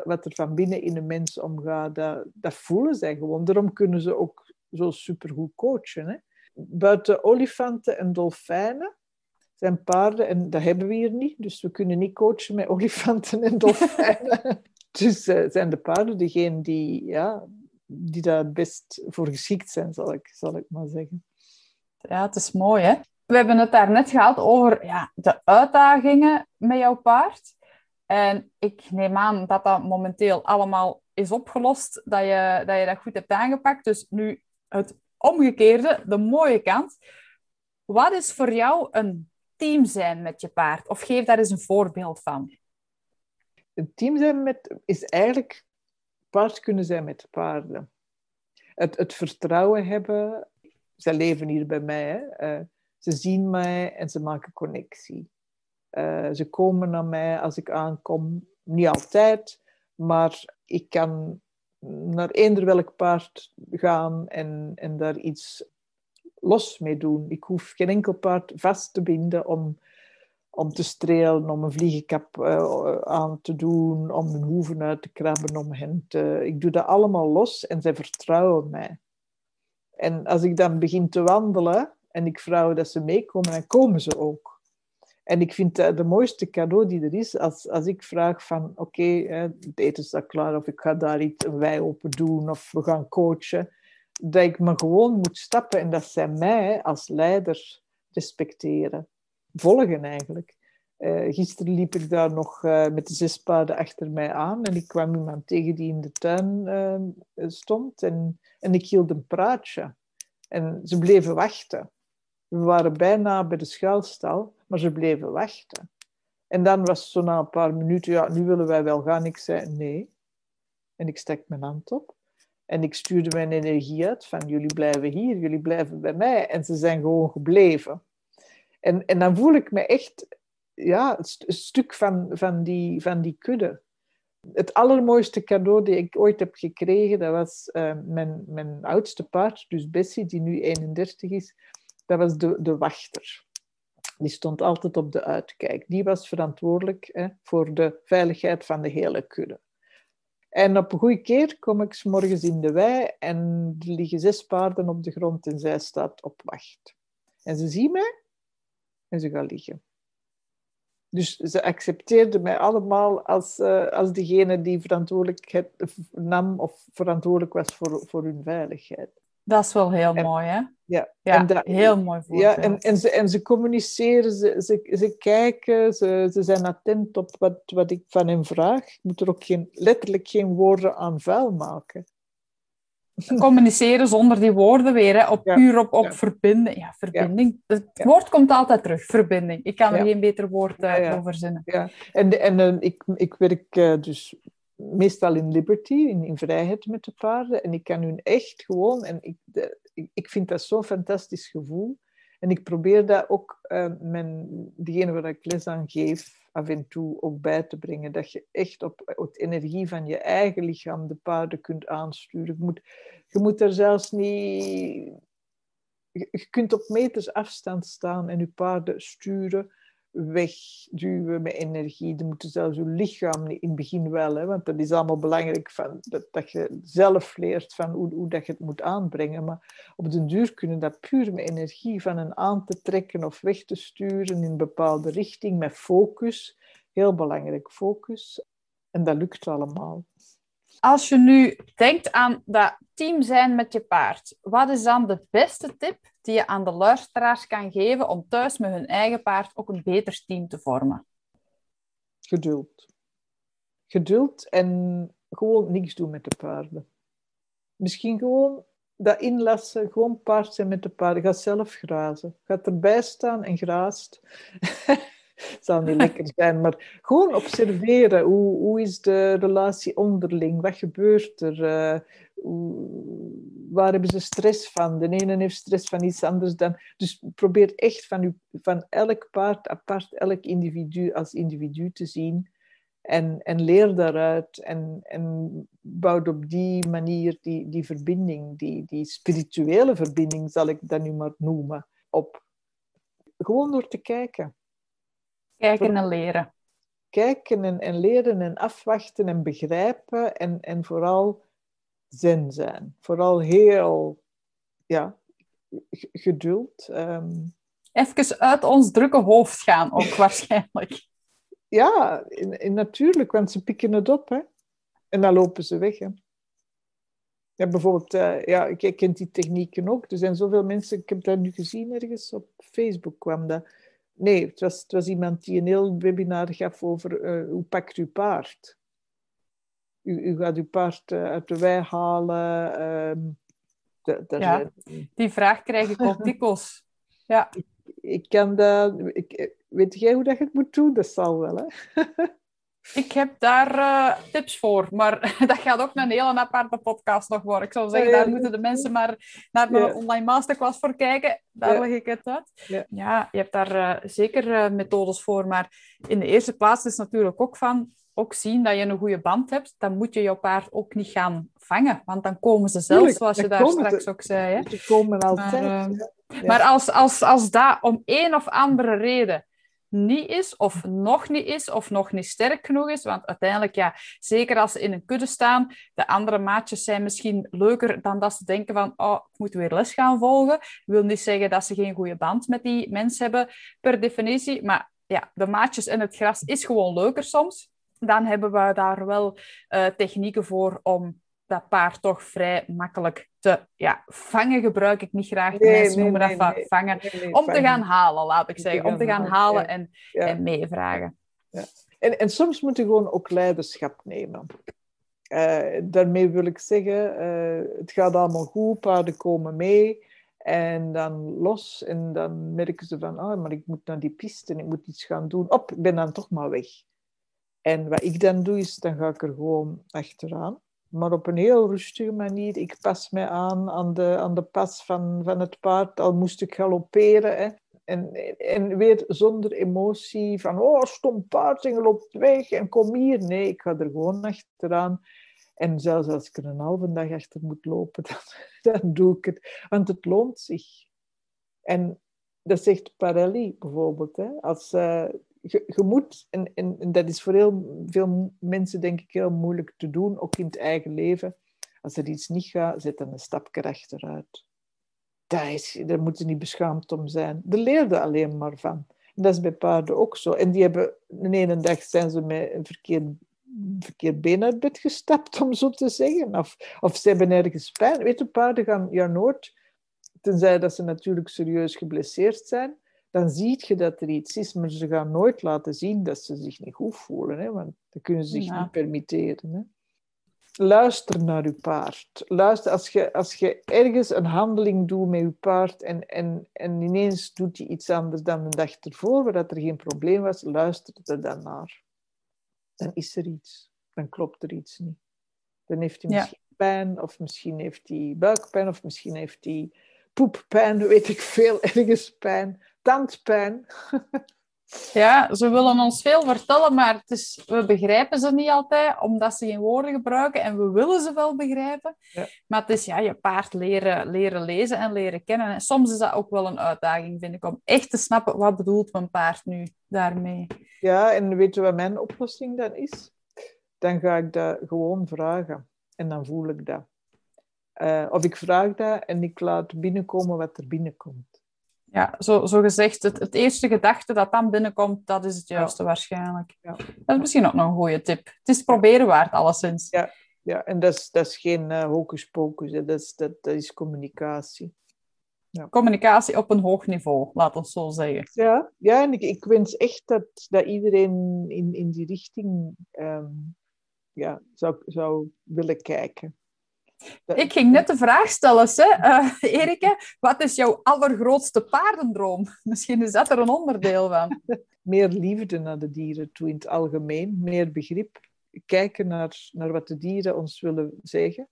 wat, er van binnen in de mens omgaat, dat, dat voelen zij gewoon. Daarom kunnen ze ook zo supergoed coachen. Hè? Buiten olifanten en dolfijnen zijn paarden, en dat hebben we hier niet, dus we kunnen niet coachen met olifanten en dolfijnen. dus uh, zijn de paarden degene die, ja, die daar het best voor geschikt zijn, zal ik, zal ik maar zeggen. Ja, het is mooi, hè? We hebben het daar net gehad over ja, de uitdagingen met jouw paard. En ik neem aan dat dat momenteel allemaal is opgelost, dat je dat, je dat goed hebt aangepakt. Dus nu het omgekeerde, de mooie kant. Wat is voor jou een team zijn met je paard? Of geef daar eens een voorbeeld van. Een team zijn met, is eigenlijk paard kunnen zijn met paarden. Het, het vertrouwen hebben. Ze leven hier bij mij. Hè. Uh, ze zien mij en ze maken connectie. Uh, ze komen naar mij als ik aankom. Niet altijd, maar ik kan naar eender welk paard gaan en, en daar iets los mee doen. Ik hoef geen enkel paard vast te binden om, om te strelen, om een vliegenkap uh, aan te doen, om hun hoeven uit te krabben, om hen te... Ik doe dat allemaal los en zij vertrouwen mij. En als ik dan begin te wandelen en ik vraag dat ze meekomen, dan komen ze ook. En ik vind het de mooiste cadeau die er is, als, als ik vraag van, oké, het eten staat klaar, of ik ga daar iets, een wei open doen, of we gaan coachen, dat ik me gewoon moet stappen en dat zij mij als leider respecteren. Volgen eigenlijk. Uh, gisteren liep ik daar nog uh, met de zes paarden achter mij aan en ik kwam iemand tegen die in de tuin uh, stond en, en ik hield een praatje. En ze bleven wachten. We waren bijna bij de schuilstal, maar ze bleven wachten. En dan was zo na een paar minuten, ja, nu willen wij wel gaan. Ik zei nee. En ik stek mijn hand op. En ik stuurde mijn energie uit van jullie blijven hier, jullie blijven bij mij. En ze zijn gewoon gebleven. En, en dan voel ik me echt ja, een stuk van, van, die, van die kudde. Het allermooiste cadeau dat ik ooit heb gekregen, dat was uh, mijn, mijn oudste paard, dus Bessie, die nu 31 is, dat was de, de wachter. Die stond altijd op de uitkijk. Die was verantwoordelijk hè, voor de veiligheid van de hele kudde. En op een goede keer kom ik s morgens in de wei en er liggen zes paarden op de grond en zij staat op wacht. En ze zien mij en ze gaan liggen. Dus ze accepteerden mij allemaal als, uh, als degene die verantwoordelijkheid nam of verantwoordelijk was voor, voor hun veiligheid. Dat is wel heel mooi, hè? Ja, ja en dat, heel mooi voorbeeld. Ja, en, en, ze, en ze communiceren, ze, ze, ze kijken, ze, ze zijn attent op wat, wat ik van hen vraag. Ik moet er ook geen, letterlijk geen woorden aan vuil maken. Communiceren zonder die woorden weer, hè, op, puur op, op verbinding. Ja, verbinding. Het woord komt altijd terug, verbinding. Ik kan er geen beter woord uh, over zinnen. Ja. En, en uh, ik, ik werk uh, dus meestal in liberty, in, vrijheid met de paarden. En ik kan hun echt gewoon, en ik, de, ik, vind dat zo'n fantastisch gevoel. En ik probeer dat ook uh, mijn, waar ik les aan geef, af en toe ook bij te brengen. Dat je echt op het energie van je eigen lichaam de paarden kunt aansturen. Je moet, je moet er zelfs niet... Je kunt op meters afstand staan en je paarden sturen wegduwen met energie. Dan moeten zelfs je lichaam in het begin wel, hè, want dat is allemaal belangrijk van, dat, dat je zelf leert van hoe, hoe dat je het moet aanbrengen. Maar op den duur kunnen dat puur met energie van een aan te trekken of weg te sturen in een bepaalde richting met focus. Heel belangrijk, focus. En dat lukt allemaal. Als je nu denkt aan dat team zijn met je paard, wat is dan de beste tip die je aan de luisteraars kan geven om thuis met hun eigen paard ook een beter team te vormen? Geduld. Geduld en gewoon niks doen met de paarden. Misschien gewoon dat inlassen, gewoon paard zijn met de paarden. Ga zelf grazen. Ga erbij staan en graast. zal niet lekker zijn, maar gewoon observeren. Hoe, hoe is de relatie onderling? Wat gebeurt er? Uh, waar hebben ze stress van? De ene heeft stress van iets anders dan... Dus probeer echt van, u, van elk paard apart, elk individu als individu te zien. En, en leer daaruit en, en bouw op die manier die, die verbinding, die, die spirituele verbinding, zal ik dat nu maar noemen, op. Gewoon door te kijken. Kijken en leren. Kijken en, en leren en afwachten en begrijpen en, en vooral zen zijn. Vooral heel ja, geduld. Um... Even uit ons drukke hoofd gaan ook waarschijnlijk. Ja, in, in, natuurlijk, want ze pikken het op. Hè? En dan lopen ze weg. Hè? Ja, bijvoorbeeld, uh, ja, ik ken die technieken ook. Er zijn zoveel mensen, ik heb dat nu gezien ergens op Facebook kwam dat Nee, het was, het was iemand die een heel webinar gaf over uh, hoe pakt u paard. U, u gaat uw paard uh, uit de wei halen. Uh, ja, die vraag krijg ik op dikwijls. Ja. Ik, ik kan dat... Ik, weet jij hoe dat je het moet doen? Dat zal wel, hè? Ik heb daar uh, tips voor, maar dat gaat ook een hele aparte podcast nog worden. Ik zou zeggen, daar moeten de mensen maar naar mijn online masterclass voor kijken. Daar leg ik het uit. Ja, je hebt daar uh, zeker uh, methodes voor, maar in de eerste plaats is natuurlijk ook van ook zien dat je een goede band hebt. Dan moet je jouw paard ook niet gaan vangen, want dan komen ze zelf, zoals je daar straks ook zei. Hè. Ze komen altijd. Maar, maar als, als, als dat om een of andere reden niet is, of nog niet is, of nog niet sterk genoeg is. Want uiteindelijk, ja, zeker als ze in een kudde staan, de andere maatjes zijn misschien leuker dan dat ze denken van, oh, ik moet weer les gaan volgen. Ik wil niet zeggen dat ze geen goede band met die mens hebben, per definitie. Maar ja, de maatjes in het gras is gewoon leuker soms. Dan hebben we daar wel uh, technieken voor om dat paard toch vrij makkelijk te ja, vangen gebruik ik niet graag. De mensen noemen dat van vangen. om te gaan halen, laat ik zeggen. Om te gaan halen en, en meevragen. Ja. En, en soms moet je gewoon ook leiderschap nemen. Uh, daarmee wil ik zeggen, uh, het gaat allemaal goed, paarden komen mee. En dan los en dan merken ze van, oh, maar ik moet naar die piste en ik moet iets gaan doen. Op, ik ben dan toch maar weg. En wat ik dan doe, is dan ga ik er gewoon achteraan. Maar op een heel rustige manier. Ik pas mij aan aan de, aan de pas van, van het paard, al moest ik galopperen. Hè. En, en weer zonder emotie van, oh, stom paard en loopt weg en kom hier. Nee, ik ga er gewoon achteraan. En zelfs als ik er een halve dag achter moet lopen, dan, dan doe ik het. Want het loont zich. En dat zegt Parelli bijvoorbeeld. Hè? Als, uh, je, je, moet, en, en, dat is voor heel veel mensen denk ik heel moeilijk te doen, ook in het eigen leven. Als er iets niet gaat, zet dan een stapje achteruit. Daar, is, daar moeten niet beschaamd om zijn. Daar leerde alleen maar van. En dat is bij paarden ook zo. En die hebben, de ene dag zijn ze met een verkeerd, verkeerd been uit bed gestapt, om zo te zeggen. Of, of ze hebben ergens pijn. Weet je, paarden gaan ja nooit, tenzij dat ze natuurlijk serieus geblesseerd zijn, dan zie je dat er iets is, maar ze gaan nooit laten zien dat ze zich niet goed voelen, hè, want dat kunnen ze zich niet permitteren. Hè. Luister naar je paard. Luister, als je, als je ergens een handeling doet met je paard en, en, en ineens doet hij iets anders dan de dag ervoor, waar er geen probleem was, luister er dan naar. Dan is er iets. Dan klopt er iets niet. Dan heeft hij misschien pijn, of misschien heeft hij buikpijn, of misschien heeft hij poeppijn, weet ik veel, ergens pijn tandpijn. Ja, ze willen ons veel vertellen, maar het is, we begrijpen ze niet altijd, omdat ze geen woorden gebruiken en we willen ze wel begrijpen. Ja. Maar het is ja, je paard leren, leren lezen en leren kennen. En soms is dat ook wel een uitdaging, vind ik, om echt te snappen wat bedoelt mijn paard nu daarmee. Ja, en weet je wat mijn oplossing dan is? Dan ga ik dat gewoon vragen en dan voel ik dat. Uh, of ik vraag dat en ik laat binnenkomen wat er binnenkomt. Ja, zo, zo gezegd, het, het eerste gedachte dat dan binnenkomt, dat is het juiste waarschijnlijk. Ja. Dat is misschien ook nog een goede tip. Het is proberen waard, alleszins. Ja, ja en dat is, dat is geen uh, hocus pocus, dat is, dat, dat is communicatie. Ja. Communicatie op een hoog niveau, laat ons zo zeggen. Ja, ja en ik, ik wens echt dat, dat iedereen in, in die richting um, ja, zou, zou willen kijken. Ik ging net de vraag stellen, uh, Erike. Wat is jouw allergrootste paardendroom? Misschien is dat er een onderdeel van. Meer liefde naar de dieren toe in het algemeen. Meer begrip. Kijken naar, naar wat de dieren ons willen zeggen.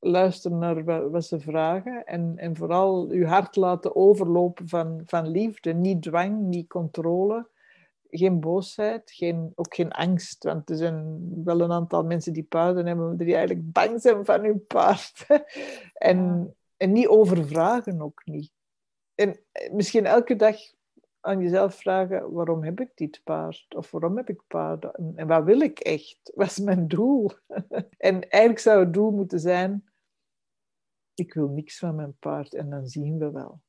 Luisteren naar wat, ze vragen. En, en vooral uw hart laten overlopen van, van liefde. Niet dwang, niet controle geen boosheid, geen, ook geen angst. Want er zijn wel een aantal mensen die paarden hebben, die eigenlijk bang zijn van hun paard. en, en niet overvragen ook niet. En misschien elke dag aan jezelf vragen, waarom heb ik dit paard? Of waarom heb ik paarden? En, en wat wil ik echt? Wat is mijn doel? en eigenlijk zou het doel moeten zijn, ik wil niks van mijn paard en dan zien we wel.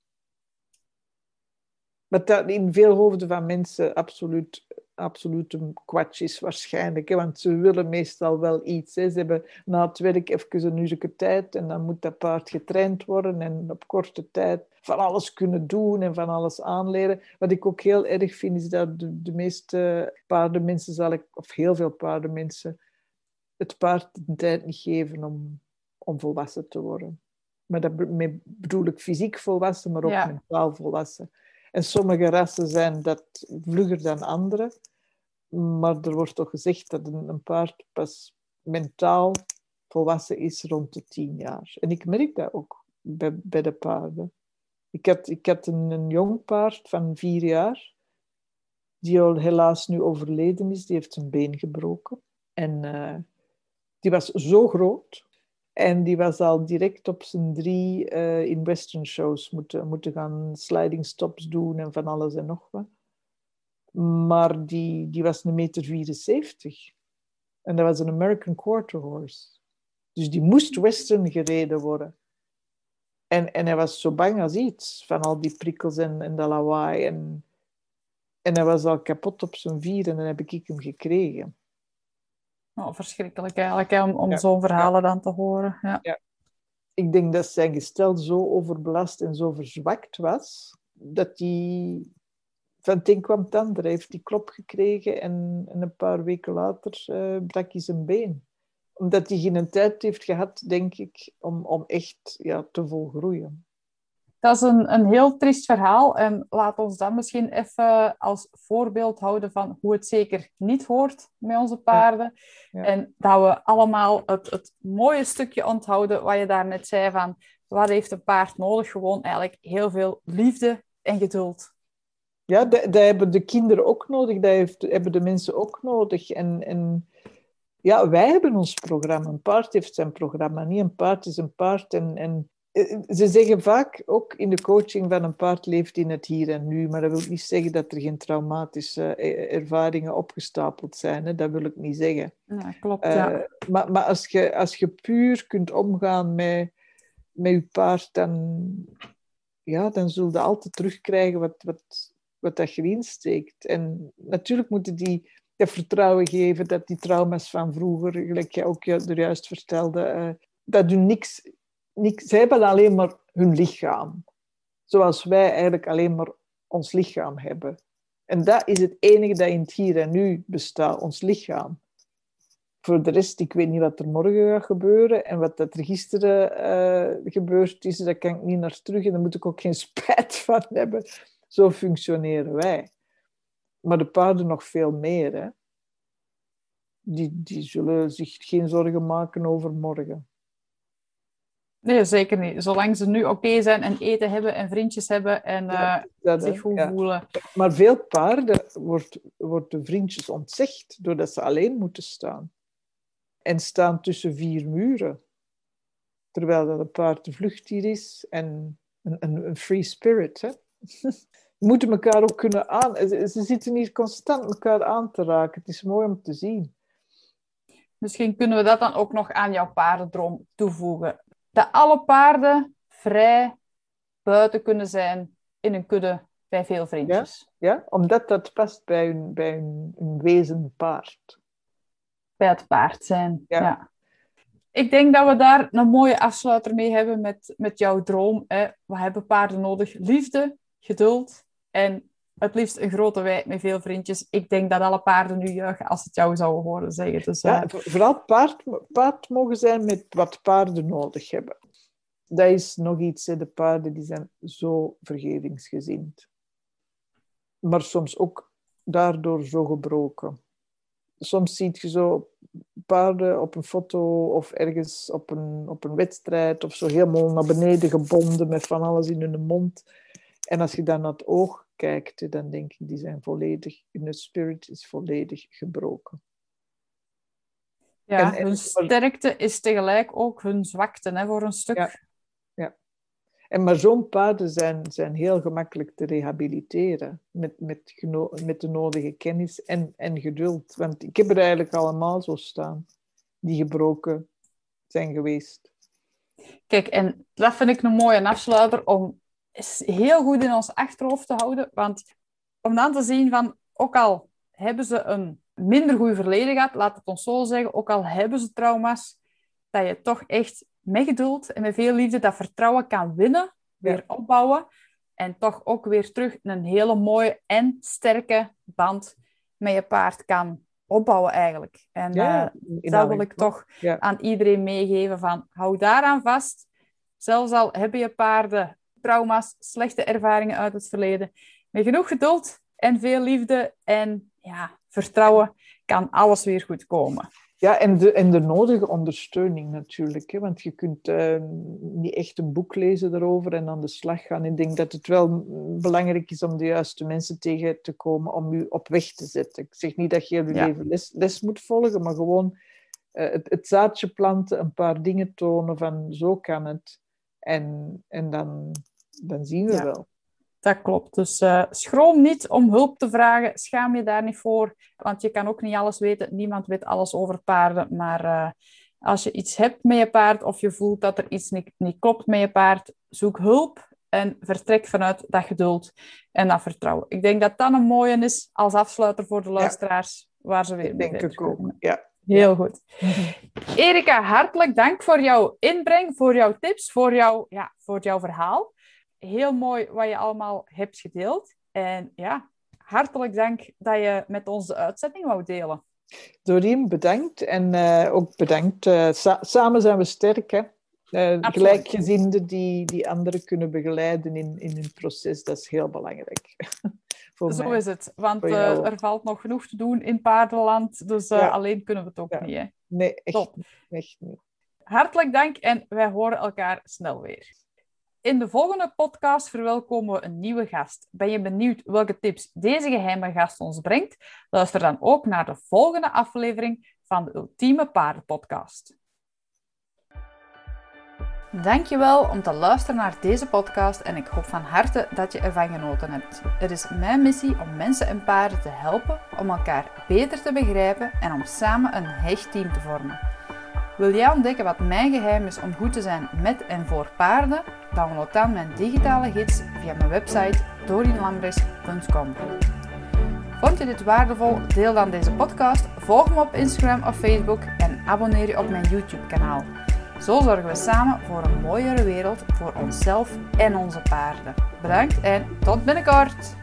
Wat dat in veel hoofden van mensen absoluut, absoluut een kwats is waarschijnlijk. Hè? Want ze willen meestal wel iets. Hè? Ze hebben na het werk even een uurtje tijd en dan moet dat paard getraind worden en op korte tijd van alles kunnen doen en van alles aanleren. Wat ik ook heel erg vind is dat de, de meeste paardenmensen, zal ik, of heel veel paardenmensen, het paard de tijd niet geven om, om volwassen te worden. Maar dat bedoel ik fysiek volwassen, maar ook mentaal volwassen. En sommige rassen zijn dat vlugger dan andere. Maar er wordt toch gezegd dat een, paard pas mentaal volwassen is rond de tien jaar. En ik merk dat ook bij, de paarden. Ik had, ik had een, een jong paard van vier jaar, die al helaas nu overleden is. Die heeft zijn been gebroken. En uh, die was zo groot en die was al direct op zijn drie uh, in western shows moeten, moeten gaan sliding stops doen en van alles en nog wat. Maar die, die was een meter 74. En dat was een American Quarter Horse. Dus die moest western gereden worden. En, en hij was zo bang als iets van al die prikkels en, en de lawaai. En, en hij was al kapot op zijn vier en dan heb ik hem gekregen. Oh, verschrikkelijk eigenlijk, om, om zo'n verhalen dan te horen. Ja. ja. Ik denk dat zijn gestel zo overbelast en zo verzwakt was, dat hij van het een kwam het ander. Hij heeft die klop gekregen en, en een paar weken later uh, brak hij zijn been. Omdat hij geen tijd heeft gehad, denk ik, om, om echt ja, te volgroeien. Dat is een, een heel triest verhaal. En laat ons dat misschien even als voorbeeld houden van hoe het zeker niet hoort met onze paarden. En dat we allemaal het, het mooie stukje onthouden wat je daarnet zei van wat heeft een paard nodig? Gewoon eigenlijk heel veel liefde en geduld. Ja, dat, dat hebben de kinderen ook nodig, dat heeft, hebben de mensen ook nodig. En, en ja, wij hebben ons programma. Een paard heeft zijn programma, niet een paard is een paard. En, en ze zeggen vaak ook in de coaching van een paard leeft in het hier en nu, maar dat wil niet zeggen dat er geen traumatische eh, ervaringen opgestapeld zijn. Hè? Dat wil ik niet zeggen. Ja, klopt. Ja. Uh, maar maar als, je, als je puur kunt omgaan met, met je paard, dan, ja, dan zul je altijd terugkrijgen wat, wat, wat dat je insteekt. En natuurlijk moeten die dat vertrouwen geven dat die trauma's van vroeger, gelijk jij ook er juist vertelde, uh, dat niks, niks. Zij hebben alleen maar hun lichaam. Zoals wij eigenlijk alleen maar ons lichaam hebben. En dat is het enige dat in het hier en nu bestaat, ons lichaam. Voor de rest, ik weet niet wat er morgen gaat gebeuren en wat dat er gisteren uh, gebeurd is, daar kan ik niet naar terug en daar moet ik ook geen spijt van hebben. Zo functioneren wij. Maar de paarden nog veel meer. Hè? Die, die zullen zich geen zorgen maken over morgen. Nee, zeker niet. Zolang ze nu oké zijn en eten hebben en vriendjes hebben en ja, uh, zich goed voelen. Maar veel paarden wordt, wordt de vriendjes ontzegd doordat ze alleen moeten staan. En staan tussen vier muren. Terwijl dat een paard een vluchtdier is en een, een, een free spirit. Hè? moeten elkaar ook kunnen aan... Ze zitten hier constant elkaar aan te raken. Het is mooi om te zien. Misschien kunnen we dat dan ook nog aan jouw paardendroom toevoegen. Dat alle paarden vrij buiten kunnen zijn in een kudde bij veel vriendjes. Ja, ja? omdat dat past bij hun, bij hun, wezen paard. Bij het paard zijn, ja. ja. Ik denk dat we daar een mooie afsluiter mee hebben met, met jouw droom. Hè. We hebben paarden nodig. Liefde, geduld en het liefst een grote wei met veel vriendjes. Ik denk dat alle paarden nu juichen als het jou zouden horen zeggen. Dus, ja, uh... vooral paard, paard mogen zijn met wat paarden nodig hebben. Dat is nog iets, hè. de paarden die zijn zo vergevingsgezind. Maar soms ook daardoor zo gebroken. Soms zie je zo paarden op een foto of ergens op een, op een wedstrijd of zo helemaal naar beneden gebonden met van alles in hun mond. En als je dan naar het oog kijkt, dan denk ik, die zijn volledig, hun spirit is volledig gebroken. Ja, en, hun sterkte is tegelijk ook hun zwakte, hè, voor een stuk. Ja, ja. En maar zo'n paarden zijn, zijn heel gemakkelijk te rehabiliteren met, met, met de nodige kennis en, en geduld. Want ik heb er eigenlijk allemaal zo staan, die gebroken zijn geweest. Kijk, en dat vind ik een mooie afsluiter om is heel goed in ons achterhoofd te houden. Want om dan te zien van, ook al hebben ze een minder goed verleden gehad, laat het ons zo zeggen, ook al hebben ze trauma's, dat je toch echt met geduld en met veel liefde dat vertrouwen kan winnen, weer opbouwen en toch ook weer terug een hele mooie en sterke band met je paard kan opbouwen eigenlijk. En ja, uh, dat wil ik toch aan iedereen meegeven van, hou daaraan vast. Zelfs al hebben je paarden trauma's, slechte ervaringen uit het verleden. Met genoeg geduld en veel liefde en ja, vertrouwen kan alles weer goed komen. Ja, en de, en de nodige ondersteuning natuurlijk. Hè? Want je kunt uh, niet echt een boek lezen daarover en aan de slag gaan. Ik denk dat het wel belangrijk is om de juiste mensen tegen te komen om je op weg te zetten. Ik zeg niet dat je je leven les, les, moet volgen, maar gewoon uh, het, het zaadje planten, een paar dingen tonen van zo kan het. En, en dan, dan zien we wel. Dat klopt. Dus uh, schroom niet om hulp te vragen. Schaam je daar niet voor. Want je kan ook niet alles weten. Niemand weet alles over paarden. Maar uh, als je iets hebt met je paard of je voelt dat er iets niet, niet klopt met je paard, zoek hulp en vertrek vanuit dat geduld en dat vertrouwen. Ik denk dat dat een mooie is als afsluiter voor de luisteraars, ja. waar ze weer mee denk ik ook. Ja. Heel goed. Erika, hartelijk dank voor jouw inbreng, voor jouw tips, voor, jou, ja, voor jouw verhaal. Heel mooi wat je allemaal hebt gedeeld. En ja, hartelijk dank dat je met ons de uitzetting wou delen. Dorien, bedankt. En uh, ook bedankt. Uh, sa samen zijn we sterk, hè? Uh, gelijkgezinden die, die anderen kunnen begeleiden in, in hun proces, dat is heel belangrijk. Zo is het, want uh, er valt nog genoeg te doen in paardenland, dus uh, alleen kunnen we het ook niet. Hè? Nee, echt, echt niet. Hartelijk dank en wij horen elkaar snel weer. In de volgende podcast verwelkomen we een nieuwe gast. Ben je benieuwd welke tips deze geheime gast ons brengt? Luister dan ook naar de volgende aflevering van de Ultieme Paardenpodcast. Dankjewel om te luisteren naar deze podcast en ik hoop van harte dat je ervan genoten hebt. Het is mijn missie om mensen en paarden te helpen om elkaar beter te begrijpen en om samen een hecht team te vormen. Wil jij ontdekken wat mijn geheim is om goed te zijn met en voor paarden? Download dan mijn digitale gids via mijn website dorinlambres.com. Vond je dit waardevol? Deel dan deze podcast, volg me op Instagram of Facebook en abonneer je op mijn YouTube kanaal. Zo zorgen we samen voor een mooiere wereld voor onszelf en onze paarden. Bedankt en tot binnenkort!